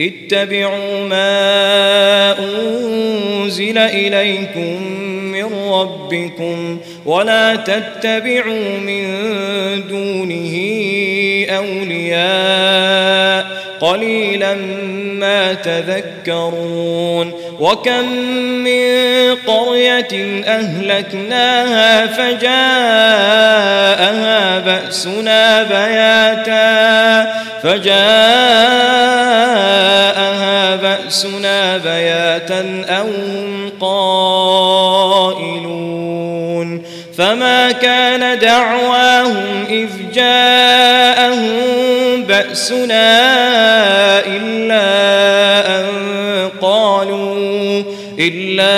اتبعوا ما أنزل إليكم من ربكم ولا تتبعوا من دونه أولياء قليلا ما تذكرون وكم من قرية أهلكناها فجاءها بأسنا بياتا فجاءها بأسنا بياتا أو هم قائلون فما كان دعواهم إذ جاءهم بأسنا إلا أن قالوا إلا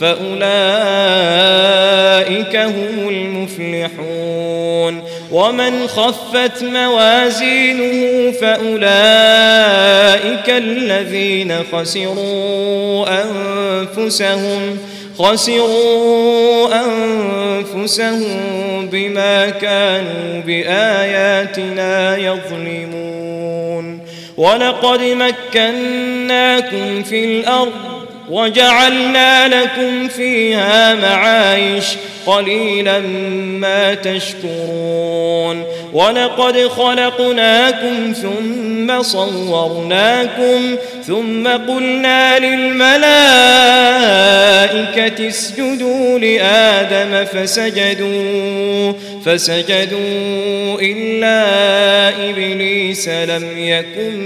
فأولئك هم المفلحون. ومن خفت موازينه فأولئك الذين خسروا أنفسهم خسروا أنفسهم بما كانوا بآياتنا يظلمون. ولقد مكناكم في الأرض وجعلنا لكم فيها معايش قليلا ما تشكرون. ولقد خلقناكم ثم صورناكم ثم قلنا للملائكة اسجدوا لآدم فسجدوا فسجدوا إلا إبليس لم يكن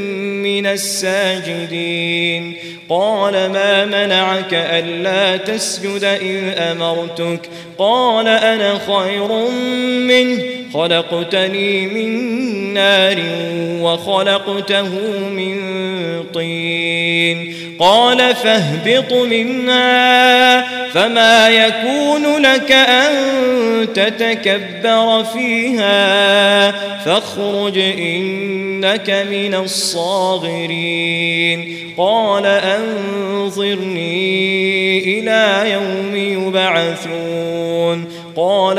من الساجدين. قال ما منعك ألا تسجد إذ أمرتك؟ قال أنا خير منه خلقتني من نار وخلقته من طين. قال فاهبط منها فما يكون لك أن تتكبر فيها؟ فاخرج إنك من الصاغرين. قال أنظرني إلى يوم يبعثون. قال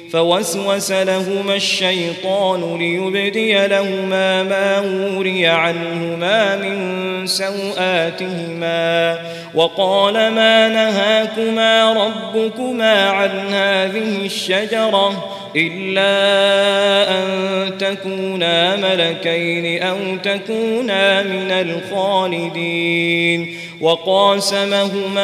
فوسوس لهما الشيطان ليبدي لهما ما وري عنهما من سوآتهما وقال ما نهاكما ربكما عن هذه الشجرة إلا أن تكونا ملكين أو تكونا من الخالدين وقاسمهما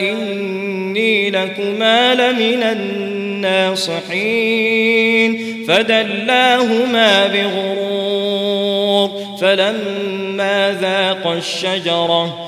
إني لكما لمن الناصحين فدلاهما بغرور فلما ذاق الشجرة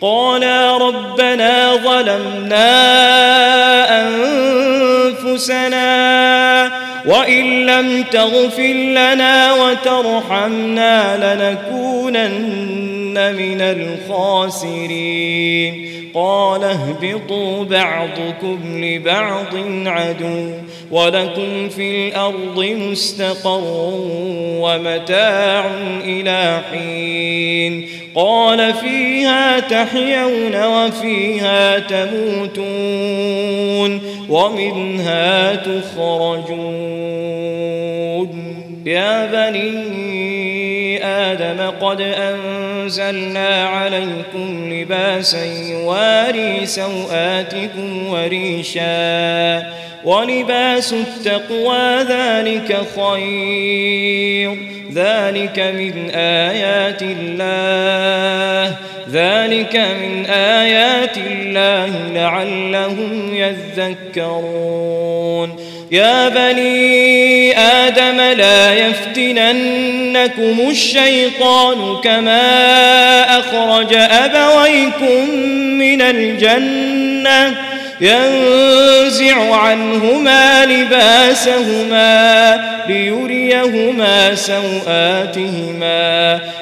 قالا ربنا ظلمنا أنفسنا وإن لم تغفر لنا وترحمنا لنكونن من الخاسرين. قال اهبطوا بعضكم لبعض عدو. ولكم في الأرض مستقر ومتاع إلى حين قال فيها تحيون وفيها تموتون ومنها تخرجون يا بني آدم قد أنزلنا عليكم لباسا يواري سوآتكم وريشا ولباس التقوى ذلك خير. ذلك من آيات الله. ذلك من آيات الله لعلهم يذكرون. يا بني آدم لا يفتننكم الشيطان كما أخرج أبويكم من الجنة ينزع عنهما لباسهما ليريهما سوآتهما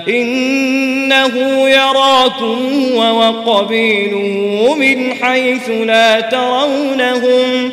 إنه يراكم وقبيله من حيث لا ترونهم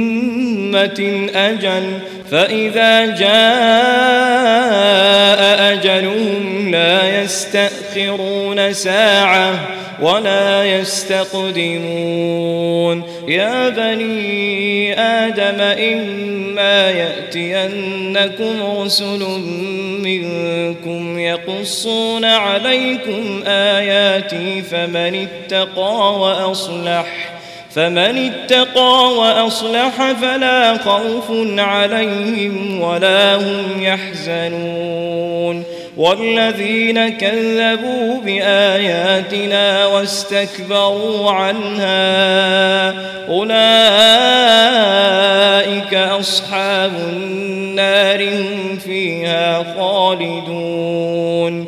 أجل فإذا جاء أجلهم لا يستأخرون ساعة ولا يستقدمون. يا بني آدم إما يأتينكم رسل منكم يقصون عليكم آياتي فمن اتقى وأصلح. فمن اتقى وأصلح فلا خوف عليهم ولا هم يحزنون والذين كذبوا بآياتنا واستكبروا عنها أولئك أصحاب النار فيها خالدون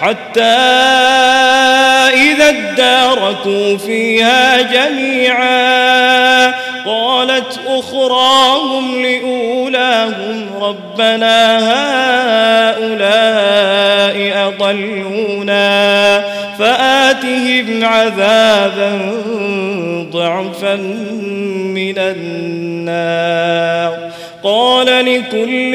حتى إذا اداركوا فيها جميعا قالت أخراهم لأولاهم ربنا هؤلاء أضلونا فآتهم عذابا ضعفا من النار قال لكل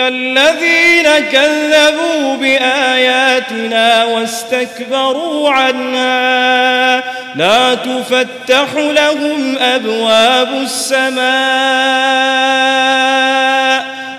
الذين كذبوا بآياتنا واستكبروا عنها لا تفتح لهم أبواب السماء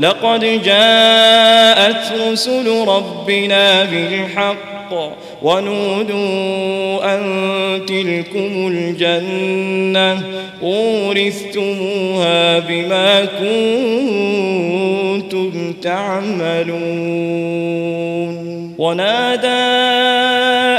لقد جاءت رسل ربنا بالحق ونودوا أن تلكم الجنة أورثتموها بما كنتم تعملون. ونادى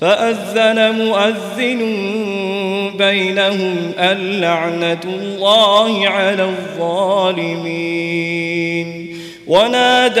فأذن مؤذن بينهم اللعنة الله على الظالمين. ونادى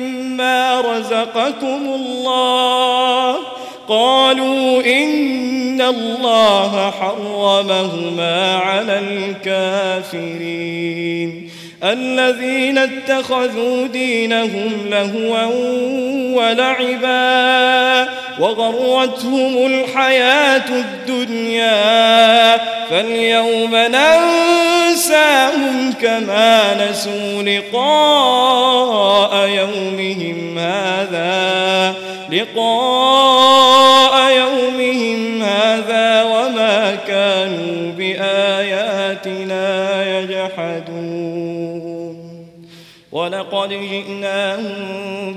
رزقكم الله. قالوا إن الله حرمهما على الكافرين. الذين اتخذوا دينهم لهوا ولعبا. وغرتهم الحياة الدنيا فاليوم ننساهم كما نسوا لقاء يومهم هذا لقاء يومهم هذا وما كانوا بآياتنا يجحدون. ولقد جئناهم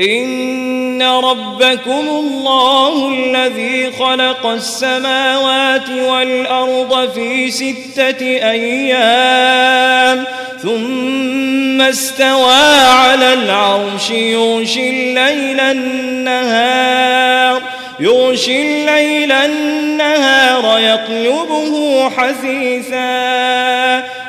إن ربكم الله الذي خلق السماوات والأرض في ستة أيام ثم استوى على العرش يغشي الليل النهار يغشي الليل النهار يطلبه حثيثا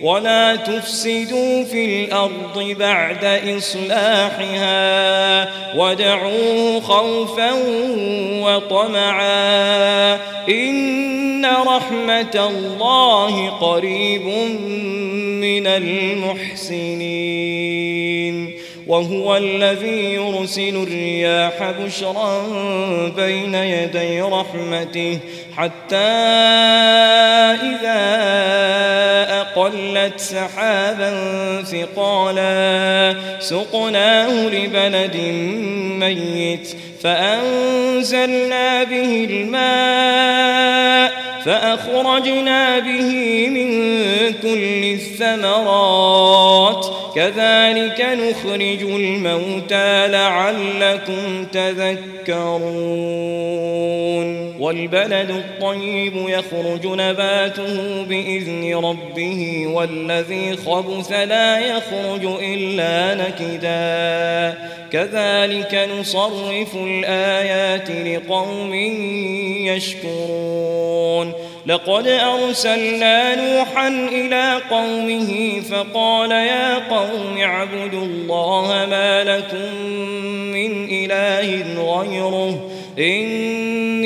ولا تفسدوا في الأرض بعد إصلاحها ودعوه خوفا وطمعا إن رحمة الله قريب من المحسنين وهو الذي يرسل الرياح بشرا بين يدي رحمته حتى إذا أقلت سحابا ثقالا سقناه لبلد ميت فأنزلنا به الماء فأخرجنا به من كل الثمرات. كذلك نخرج الموتى لعلكم تذكرون. والبلد الطيب يخرج نباته بإذن ربه والذي خبث لا يخرج إلا نكدا. كذلك نصرف الآيات لقوم يشكرون. لقد أرسلنا نوحا إلى قومه فقال يا قوم اعبدوا الله ما لكم من إله غيره. إني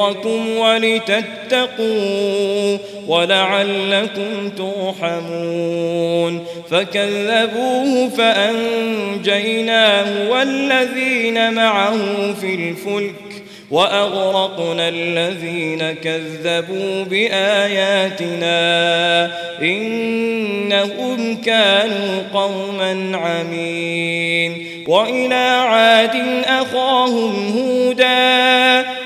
لينذركم ولتتقوا ولعلكم ترحمون فكذبوه فأنجيناه والذين معه في الفلك وأغرقنا الذين كذبوا بآياتنا إنهم كانوا قوما عمين وإلى عاد أخاهم هودا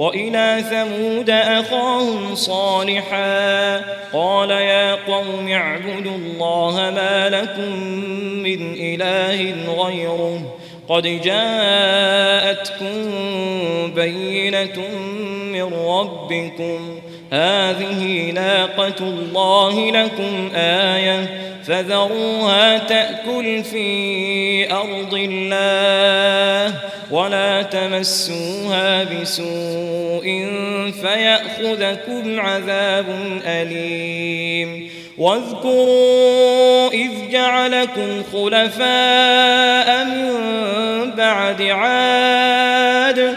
وإلى ثمود أخاهم صالحا. قال يا قوم اعبدوا الله ما لكم من إله غيره. قد جاءتكم بينة من ربكم. هذه ناقة الله لكم آية فذروها تأكل في أرض الله ولا تمسوها بسوء فيأخذكم عذاب أليم واذكروا إذ جعلكم خلفاء من بعد عاد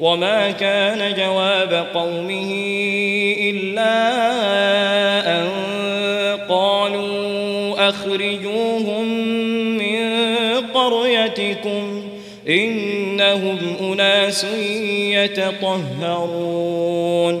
وما كان جواب قومه إلا أن قالوا أخرجوهم من قريتكم إنهم أناس يتطهرون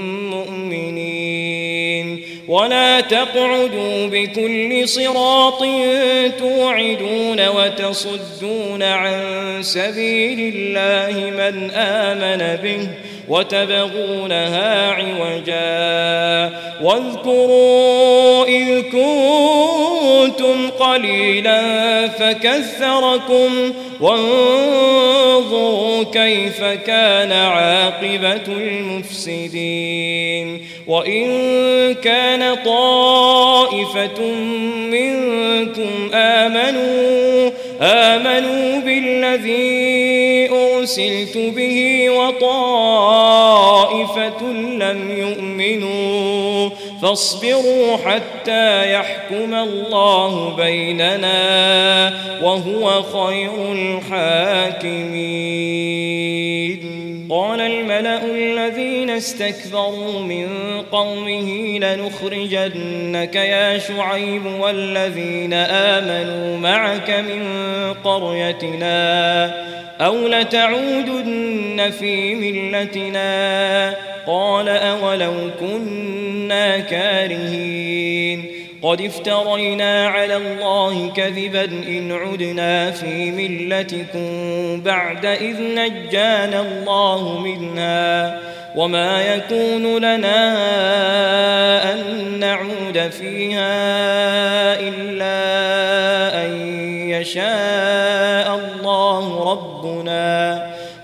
ولا تقعدوا بكل صراط توعدون وتصدون عن سبيل الله من آمن به. وتبغونها عوجا. واذكروا إذ كنتم قليلا فكثركم وانظروا كيف كان عاقبة المفسدين. وإن كان طائفة منكم آمنوا آمنوا بالذي أرسلت به وطائفة لم يؤمنوا. فاصبروا حتى يحكم الله بيننا وهو خير الحاكمين. قال الملأ الذين استكبروا من قومه لنخرجنك يا شعيب والذين آمنوا معك من قريتنا أو لتعودن في ملتنا. قال أولو كنا كارهين قد افترينا على الله كذبا إن عدنا في ملتكم بعد إذ نجانا الله منها وما يكون لنا أن نعود فيها إلا أن يشاء.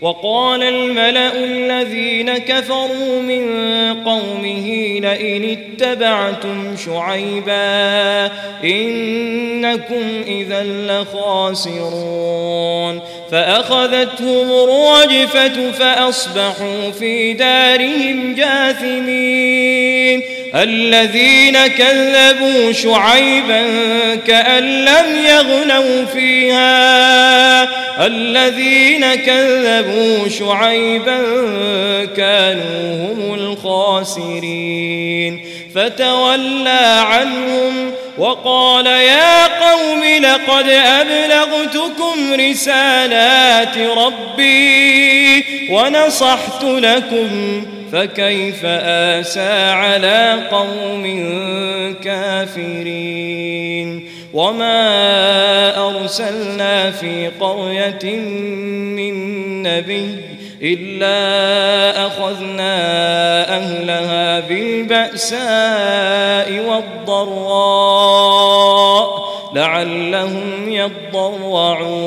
وقال الملأ الذين كفروا من قومه لئن اتبعتم شعيبا إنكم إذا لخاسرون. فأخذتهم الرجفة فأصبحوا في دارهم جاثمين. الذين كذبوا شعيبا كأن لم يغنوا فيها. الذين كذبوا شعيبا كانوا هم الخاسرين. فتولى عنهم وقال يا قوم لقد أبلغتكم رسالات ربي ونصحت لكم فكيف آسى على قوم كافرين وما أرسلنا في قرية من نبي إلا أخذنا أهلها بالبأساء والضراء لعلهم يضرعون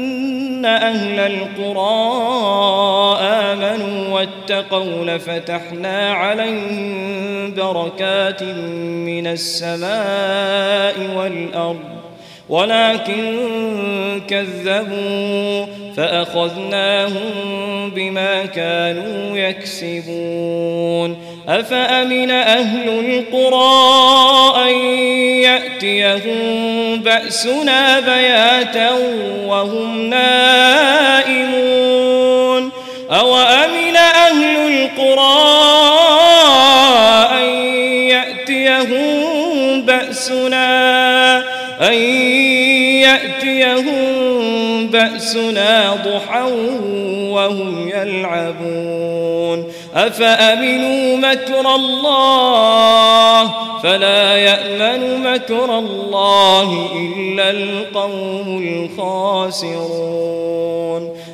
أهل القرى آمنوا واتقوا لفتحنا عليهم بركات من السماء والأرض ولكن كذبوا فأخذناهم بما كانوا يكسبون. أفأمن أهل القرى أن يأتيهم بأسنا بياتا وهم نائمون؟ أو أمن أهل القرى أن يأتيهم بأسنا؟ أن يأتيهم بأسنا ضحى وهم يلعبون؟ أفأمنوا مكر الله فلا يأمن مكر الله إلا القوم الخاسرون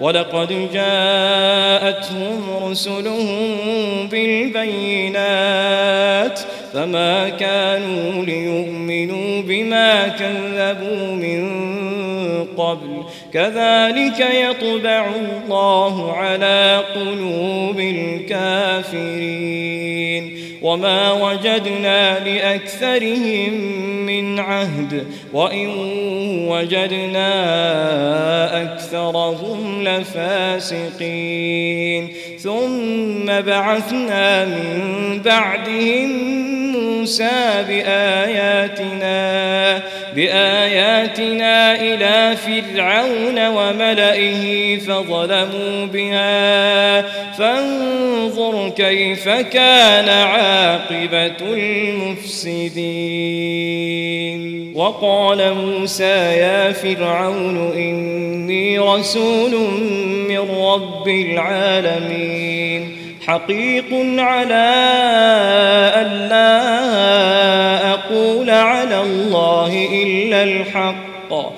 ولقد جاءتهم رسلهم بالبينات فما كانوا ليؤمنوا بما كذبوا من قبل. كذلك يطبع الله على قلوب الكافرين. وما وجدنا لأكثرهم من عهد وإن وجدنا أكثرهم لفاسقين. ثم بعثنا من بعدهم موسى بآياتنا بآياتنا إلى فرعون وملئه فظلموا بها فانظر كيف كان عاقبة المفسدين؟ وقال موسى يا فرعون إني رسول من رب العالمين حقيق على أن لا أقول على الله إلا الحق.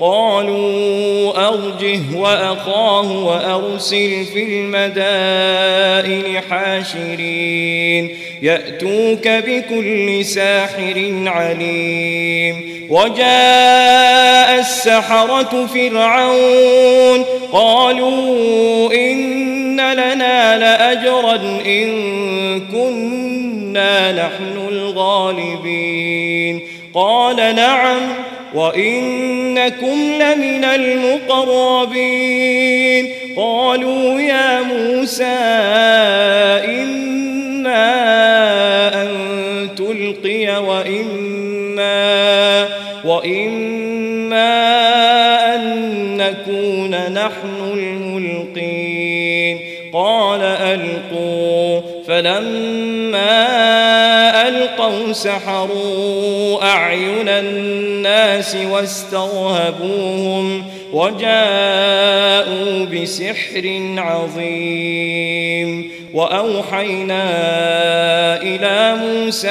قالوا أرجه وأخاه وأرسل في المدائن حاشرين يأتوك بكل ساحر عليم وجاء السحرة فرعون قالوا إن لنا لأجرا إن كنا نحن الغالبين قال نعم وإنكم لمن المقربين قالوا يا موسى إما أن تلقي وإما وإما أن نكون نحن الملقين قال ألقوا فلما ألقوا سحروا أعين الناس واسترهبوهم وجاءوا بسحر عظيم. وأوحينا إلى موسى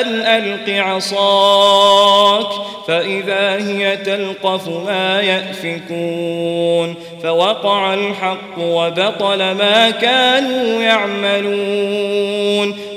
أن ألق عصاك فإذا هي تلقف ما يأفكون. فوقع الحق وبطل ما كانوا يعملون.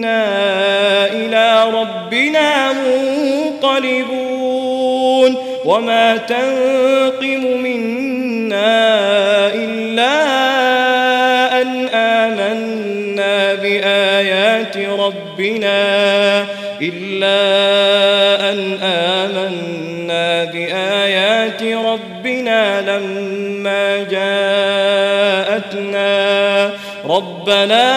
إنا إلى ربنا منقلبون وما تنقم منا إلا أن آمنا بآيات ربنا إلا أن آمنا بآيات ربنا لما جاءتنا ربنا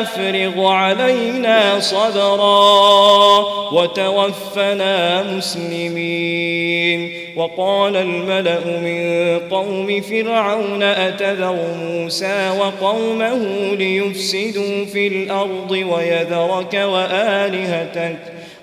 أفرغ علينا صبرا وتوفنا مسلمين. وقال الملأ من قوم فرعون أتذر موسى وقومه ليفسدوا في الأرض ويذرك وآلهتك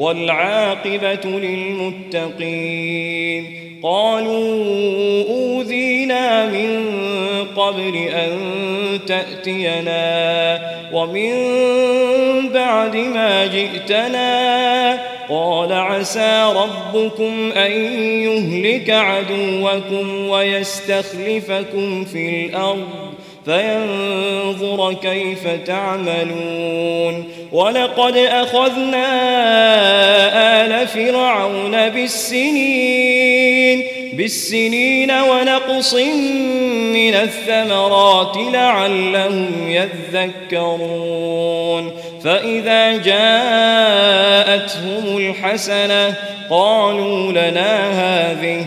والعاقبة للمتقين. قالوا أوذينا من قبل أن تأتينا ومن بعد ما جئتنا. قال عسى ربكم أن يهلك عدوكم ويستخلفكم في الأرض. فينظر كيف تعملون ولقد أخذنا آل فرعون بالسنين بالسنين ونقص من الثمرات لعلهم يذكرون فإذا جاءتهم الحسنة قالوا لنا هذه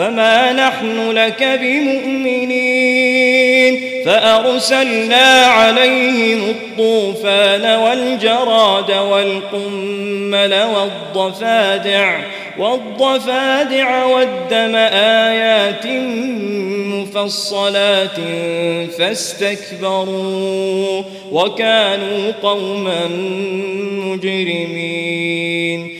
فما نحن لك بمؤمنين فأرسلنا عليهم الطوفان والجراد والقمل والضفادع والضفادع والدم آيات مفصلات فاستكبروا وكانوا قوما مجرمين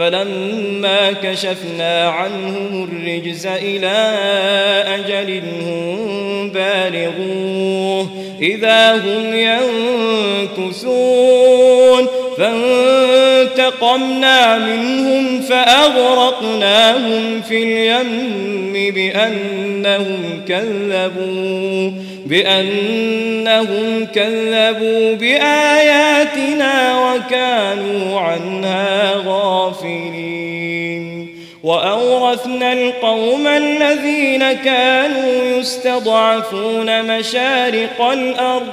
فلما كشفنا عنهم الرجز إلى أجل هم بالغوه إذا هم ينكثون. فانتقمنا منهم فأغرقناهم في اليم بأنهم كذبوا بأنهم كذبوا بآياتنا وكانوا عنها غافلين. وأورثنا القوم الذين كانوا يستضعفون مشارق الأرض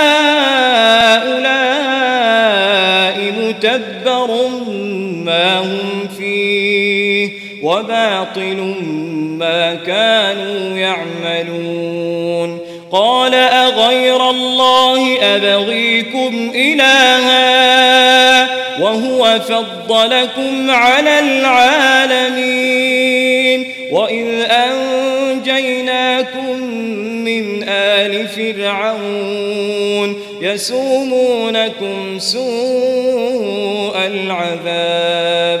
وباطل ما كانوا يعملون. قال أغير الله أبغيكم إلها وهو فضلكم على العالمين. وإذ أنجيناكم من آل فرعون يسومونكم سوء العذاب.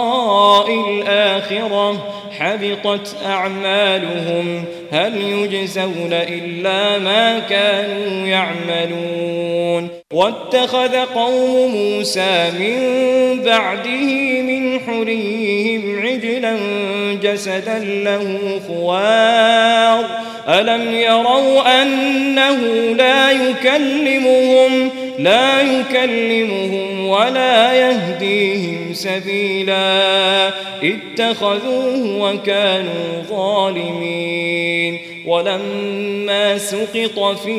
الآخرة حبطت أعمالهم هل يجزون إلا ما كانوا يعملون واتخذ قوم موسى من بعده من حريهم عجلا جسدا له خوار. ألم يروا أنه لا يكلمهم لا يكلمهم ولا يهديهم سبيلا. اتخذوه وكانوا ظالمين. ولما سقط في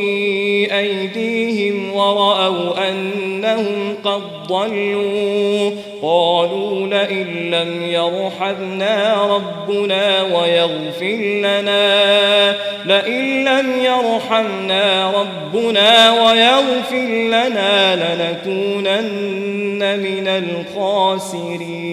أيديهم ورأوا أنهم قد ضلوا قالوا لئن لم يرحمنا ربنا ويغفر لنا لئن لم يرحمنا ربنا ويغفر لنا لنكونن من الخاسرين.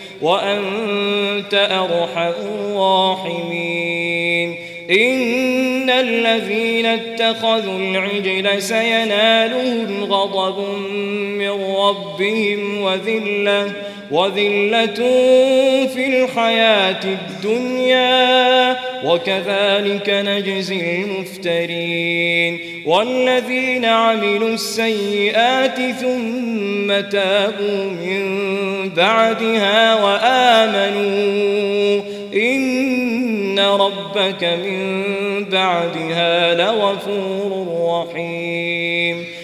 وأنت أرحم الراحمين. إن الذين اتخذوا العجل سينالهم غضب من ربهم وذلة وذلة في الحياة الدنيا وكذلك نجزي المفترين. والذين عملوا السيئات ثم تابوا من بعدها وآمنوا إن ربك من بعدها لغفور رحيم.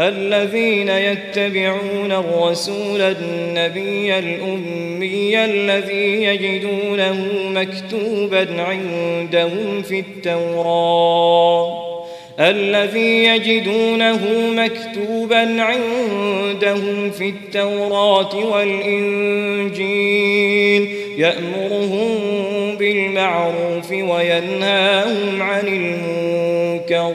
الذين يتبعون الرسول النبي الأمي الذي يجدونه مكتوبا عندهم في التوراة. الذي يجدونه مكتوبا عندهم في التوراة والإنجيل. يأمرهم بالمعروف وينهاهم عن المنكر.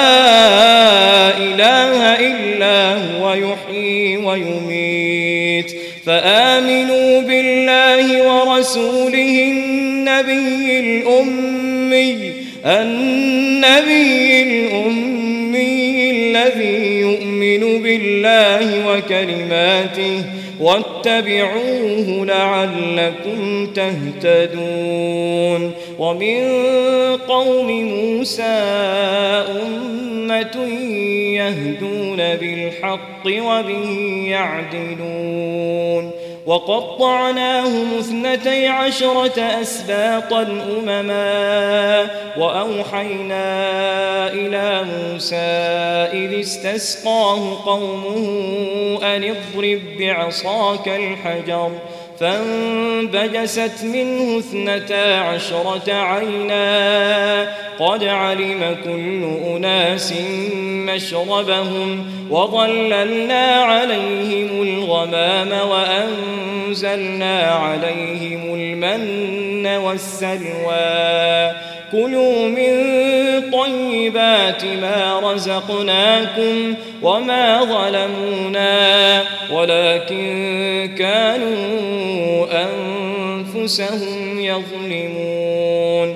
هو يحيي ويميت. فآمنوا بالله ورسوله النبي الأمي النبي الأمي الذي يؤمن بالله وكلماته واتبعوه لعلكم تهتدون. ومن قوم موسى أمة يهدون بالحق وبه يعدلون. وقطعناهم اثنتي عشرة أسباطا أمما وأوحينا إلى موسى إذ استسقاه قومه أن اضرب بعصاك الحجر فانبجست منه اثنتا عشرة عينا. قد علم كل أناس مشربهم وظللنا عليهم الغمام وأنزلنا عليهم المن والسلوى. كلوا من طيبات ما رزقناكم وما ظلمونا ولكن كانوا أنفسهم يظلمون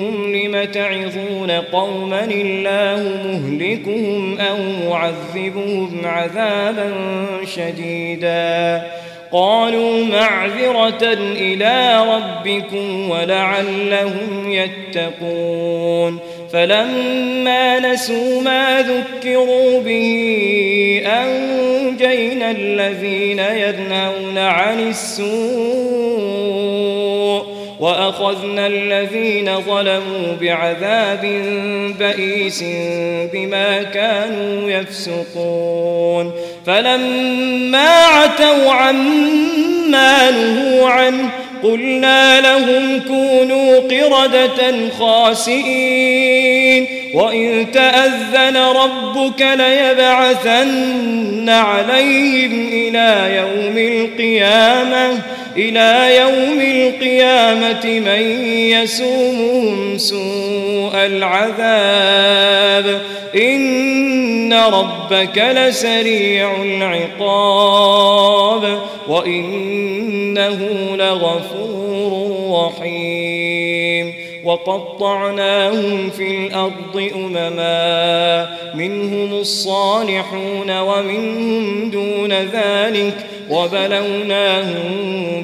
تعظون قوما الله مهلكهم أو معذبهم عذابا شديدا. قالوا معذرة إلى ربكم ولعلهم يتقون. فلما نسوا ما ذكروا به أنجينا الذين ينهون عن السوء وأخذنا الذين ظلموا بعذاب بئيس بما كانوا يفسقون. فلما عتوا عما نهوا عنه قلنا لهم كونوا قردة خاسئين. وإن تأذن ربك ليبعثن عليهم إلى يوم القيامة. إلى يوم القيامة من يسومهم سوء العذاب. إن ربك لسريع العقاب وإنه لغفور رحيم. وقطعناهم في الأرض أمما منهم الصالحون ومنهم دون ذلك وبلوناهم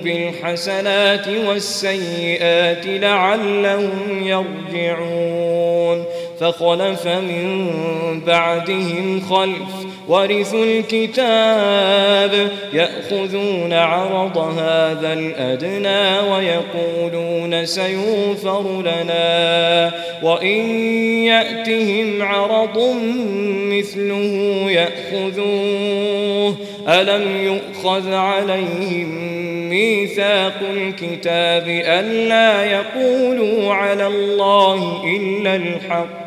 بالحسنات والسيئات لعلهم يرجعون. فخلف من بعدهم خلف ورثوا الكتاب يأخذون عرض هذا الأدنى ويقولون سيوفر لنا وإن يأتهم عرض مثله يأخذوه. ألم يؤخذ عليهم ميثاق الكتاب ألا يقولوا على الله إلا الحق؟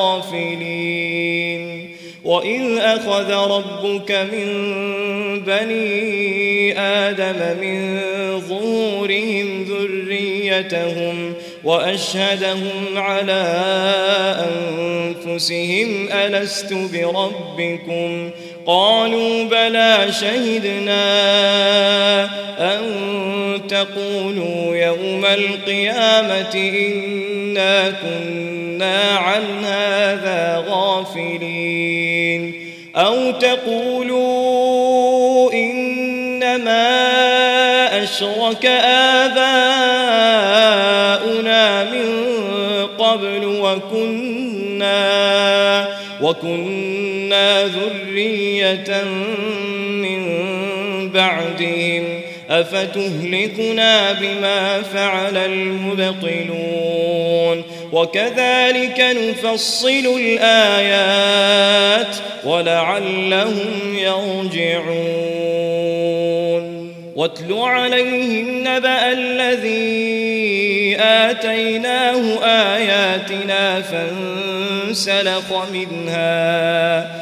وإذ أخذ ربك من بني آدم من ظهورهم ذريتهم وأشهدهم على أنفسهم ألست بربكم؟ قالوا بلى شهدنا أن تقولوا يوم القيامة إنا كنا عن هذا غافلين أو تقولوا إنما أشرك آباؤنا من قبل وكنا وكنا ذرية من بعدهم أفتهلكنا بما فعل المبطلون وكذلك نفصل الآيات ولعلهم يرجعون واتل عليهم نبأ الذي آتيناه آياتنا فانسلخ منها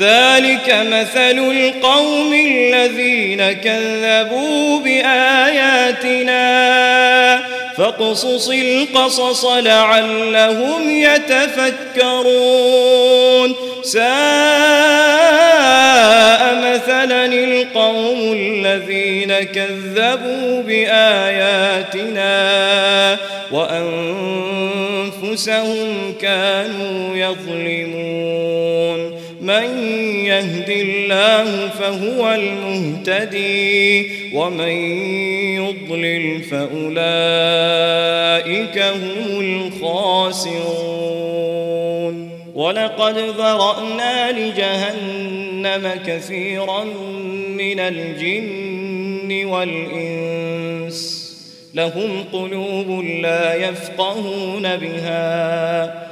ذلك مثل القوم الذين كذبوا بآياتنا. فاقصص القصص لعلهم يتفكرون. ساء مثلا القوم الذين كذبوا بآياتنا. وأنفسهم كانوا يظلمون. من يهد الله فهو المهتدي ومن يضلل فأولئك هم الخاسرون. ولقد ذرأنا لجهنم كثيرا من الجن والإنس. لهم قلوب لا يفقهون بها.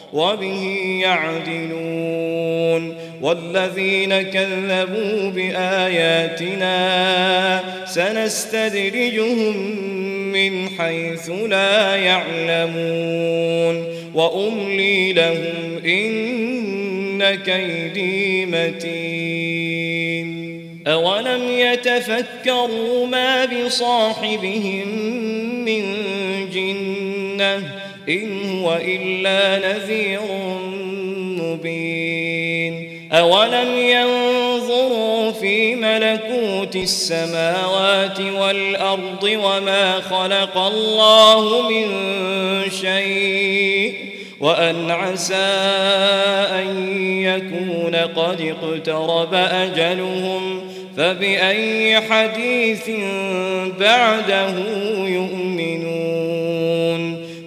وبه يعدلون والذين كذبوا بآياتنا سنستدرجهم من حيث لا يعلمون وأملي لهم إن كيدي متين أولم يتفكروا ما بصاحبهم من جنة إن هو إلا نذير مبين. أولم ينظروا في ملكوت السماوات والأرض وما خلق الله من شيء وأن عسى أن يكون قد اقترب أجلهم فبأي حديث بعده يؤمنون.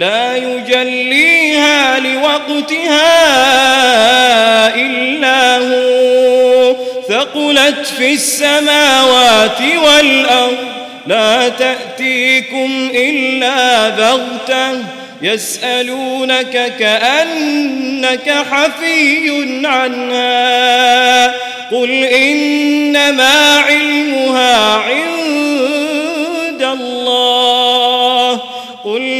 لا يجليها لوقتها إلا هو. ثقلت في السماوات والأرض. لا تأتيكم إلا بغتة. يسألونك كأن إنك حفي عنها. قل إنما علمها عند الله. قل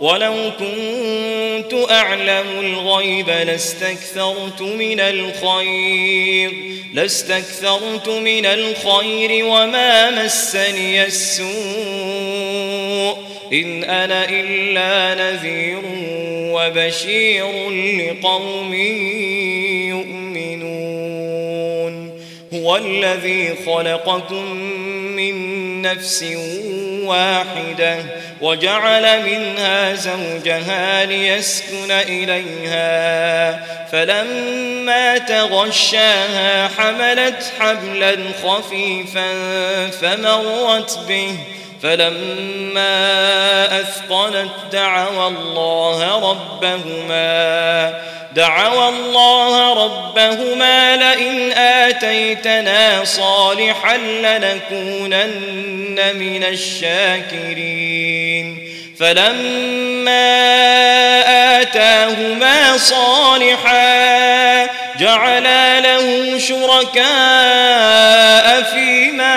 ولو كنت أعلم الغيب لاستكثرت من الخير لاستكثرت من الخير وما مسني السوء. إن أنا إلا نذير وبشير لقوم يؤمنون. هو الذي خلقكم من نفس واحدة وجعل منها زوجها ليسكن إليها فلما تغشاها حملت حبلا خفيفا فمرت به فلما أثقلت دعوى الله ربهما دعوا الله ربهما لئن آتيتنا صالحا لنكونن من الشاكرين. فلما آتاهما صالحا جعلا له شركاء فيما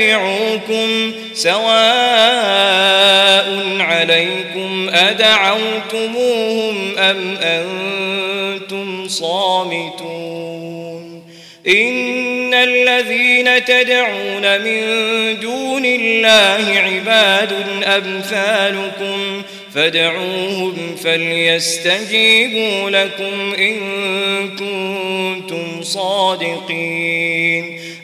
يتبعوكم سواء عليكم أدعوتموهم أم أنتم صامتون إن الذين تدعون من دون الله عباد أمثالكم فادعوهم فليستجيبوا لكم إن كنتم صادقين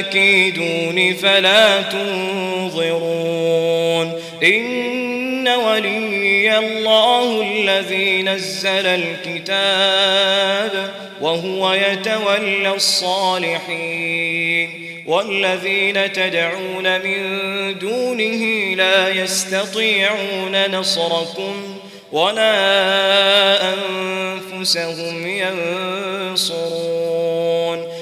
كيدون فلا تنظرون. إن ولي الله الذي نزل الكتاب وهو يتولى الصالحين. والذين تدعون من دونه لا يستطيعون نصركم ولا أنفسهم ينصرون.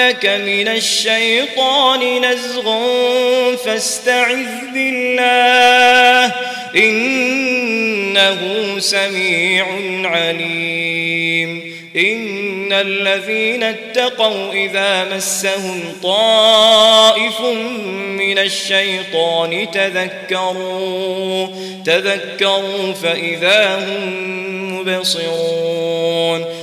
ينزغنك من الشيطان نزغ فاستعذ بالله إنه سميع عليم إن الذين اتقوا إذا مسهم طائف من الشيطان تذكروا تذكروا فإذا هم مبصرون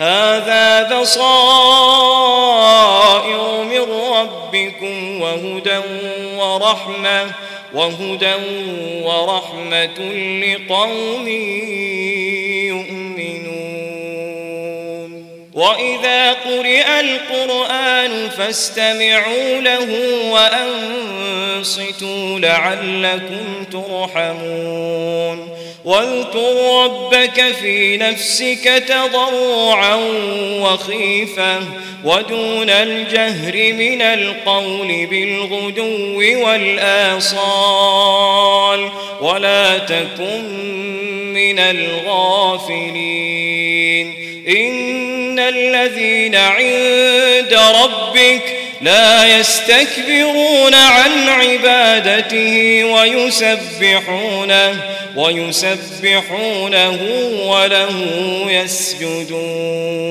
هذا بصائر من ربكم وهدى ورحمة وهدى ورحمة لقوم يؤمنون. وإذا قرئ القرآن فاستمعوا له وأنصتوا لعلكم ترحمون. واذكر ربك في نفسك تضرعا وخيفة ودون الجهر من القول بالغدو والآصال ولا تكن من الغافلين إن الذين عند ربك لا يستكبرون عن عبادته ويسبحونه ويسبحونه وله يسجدون.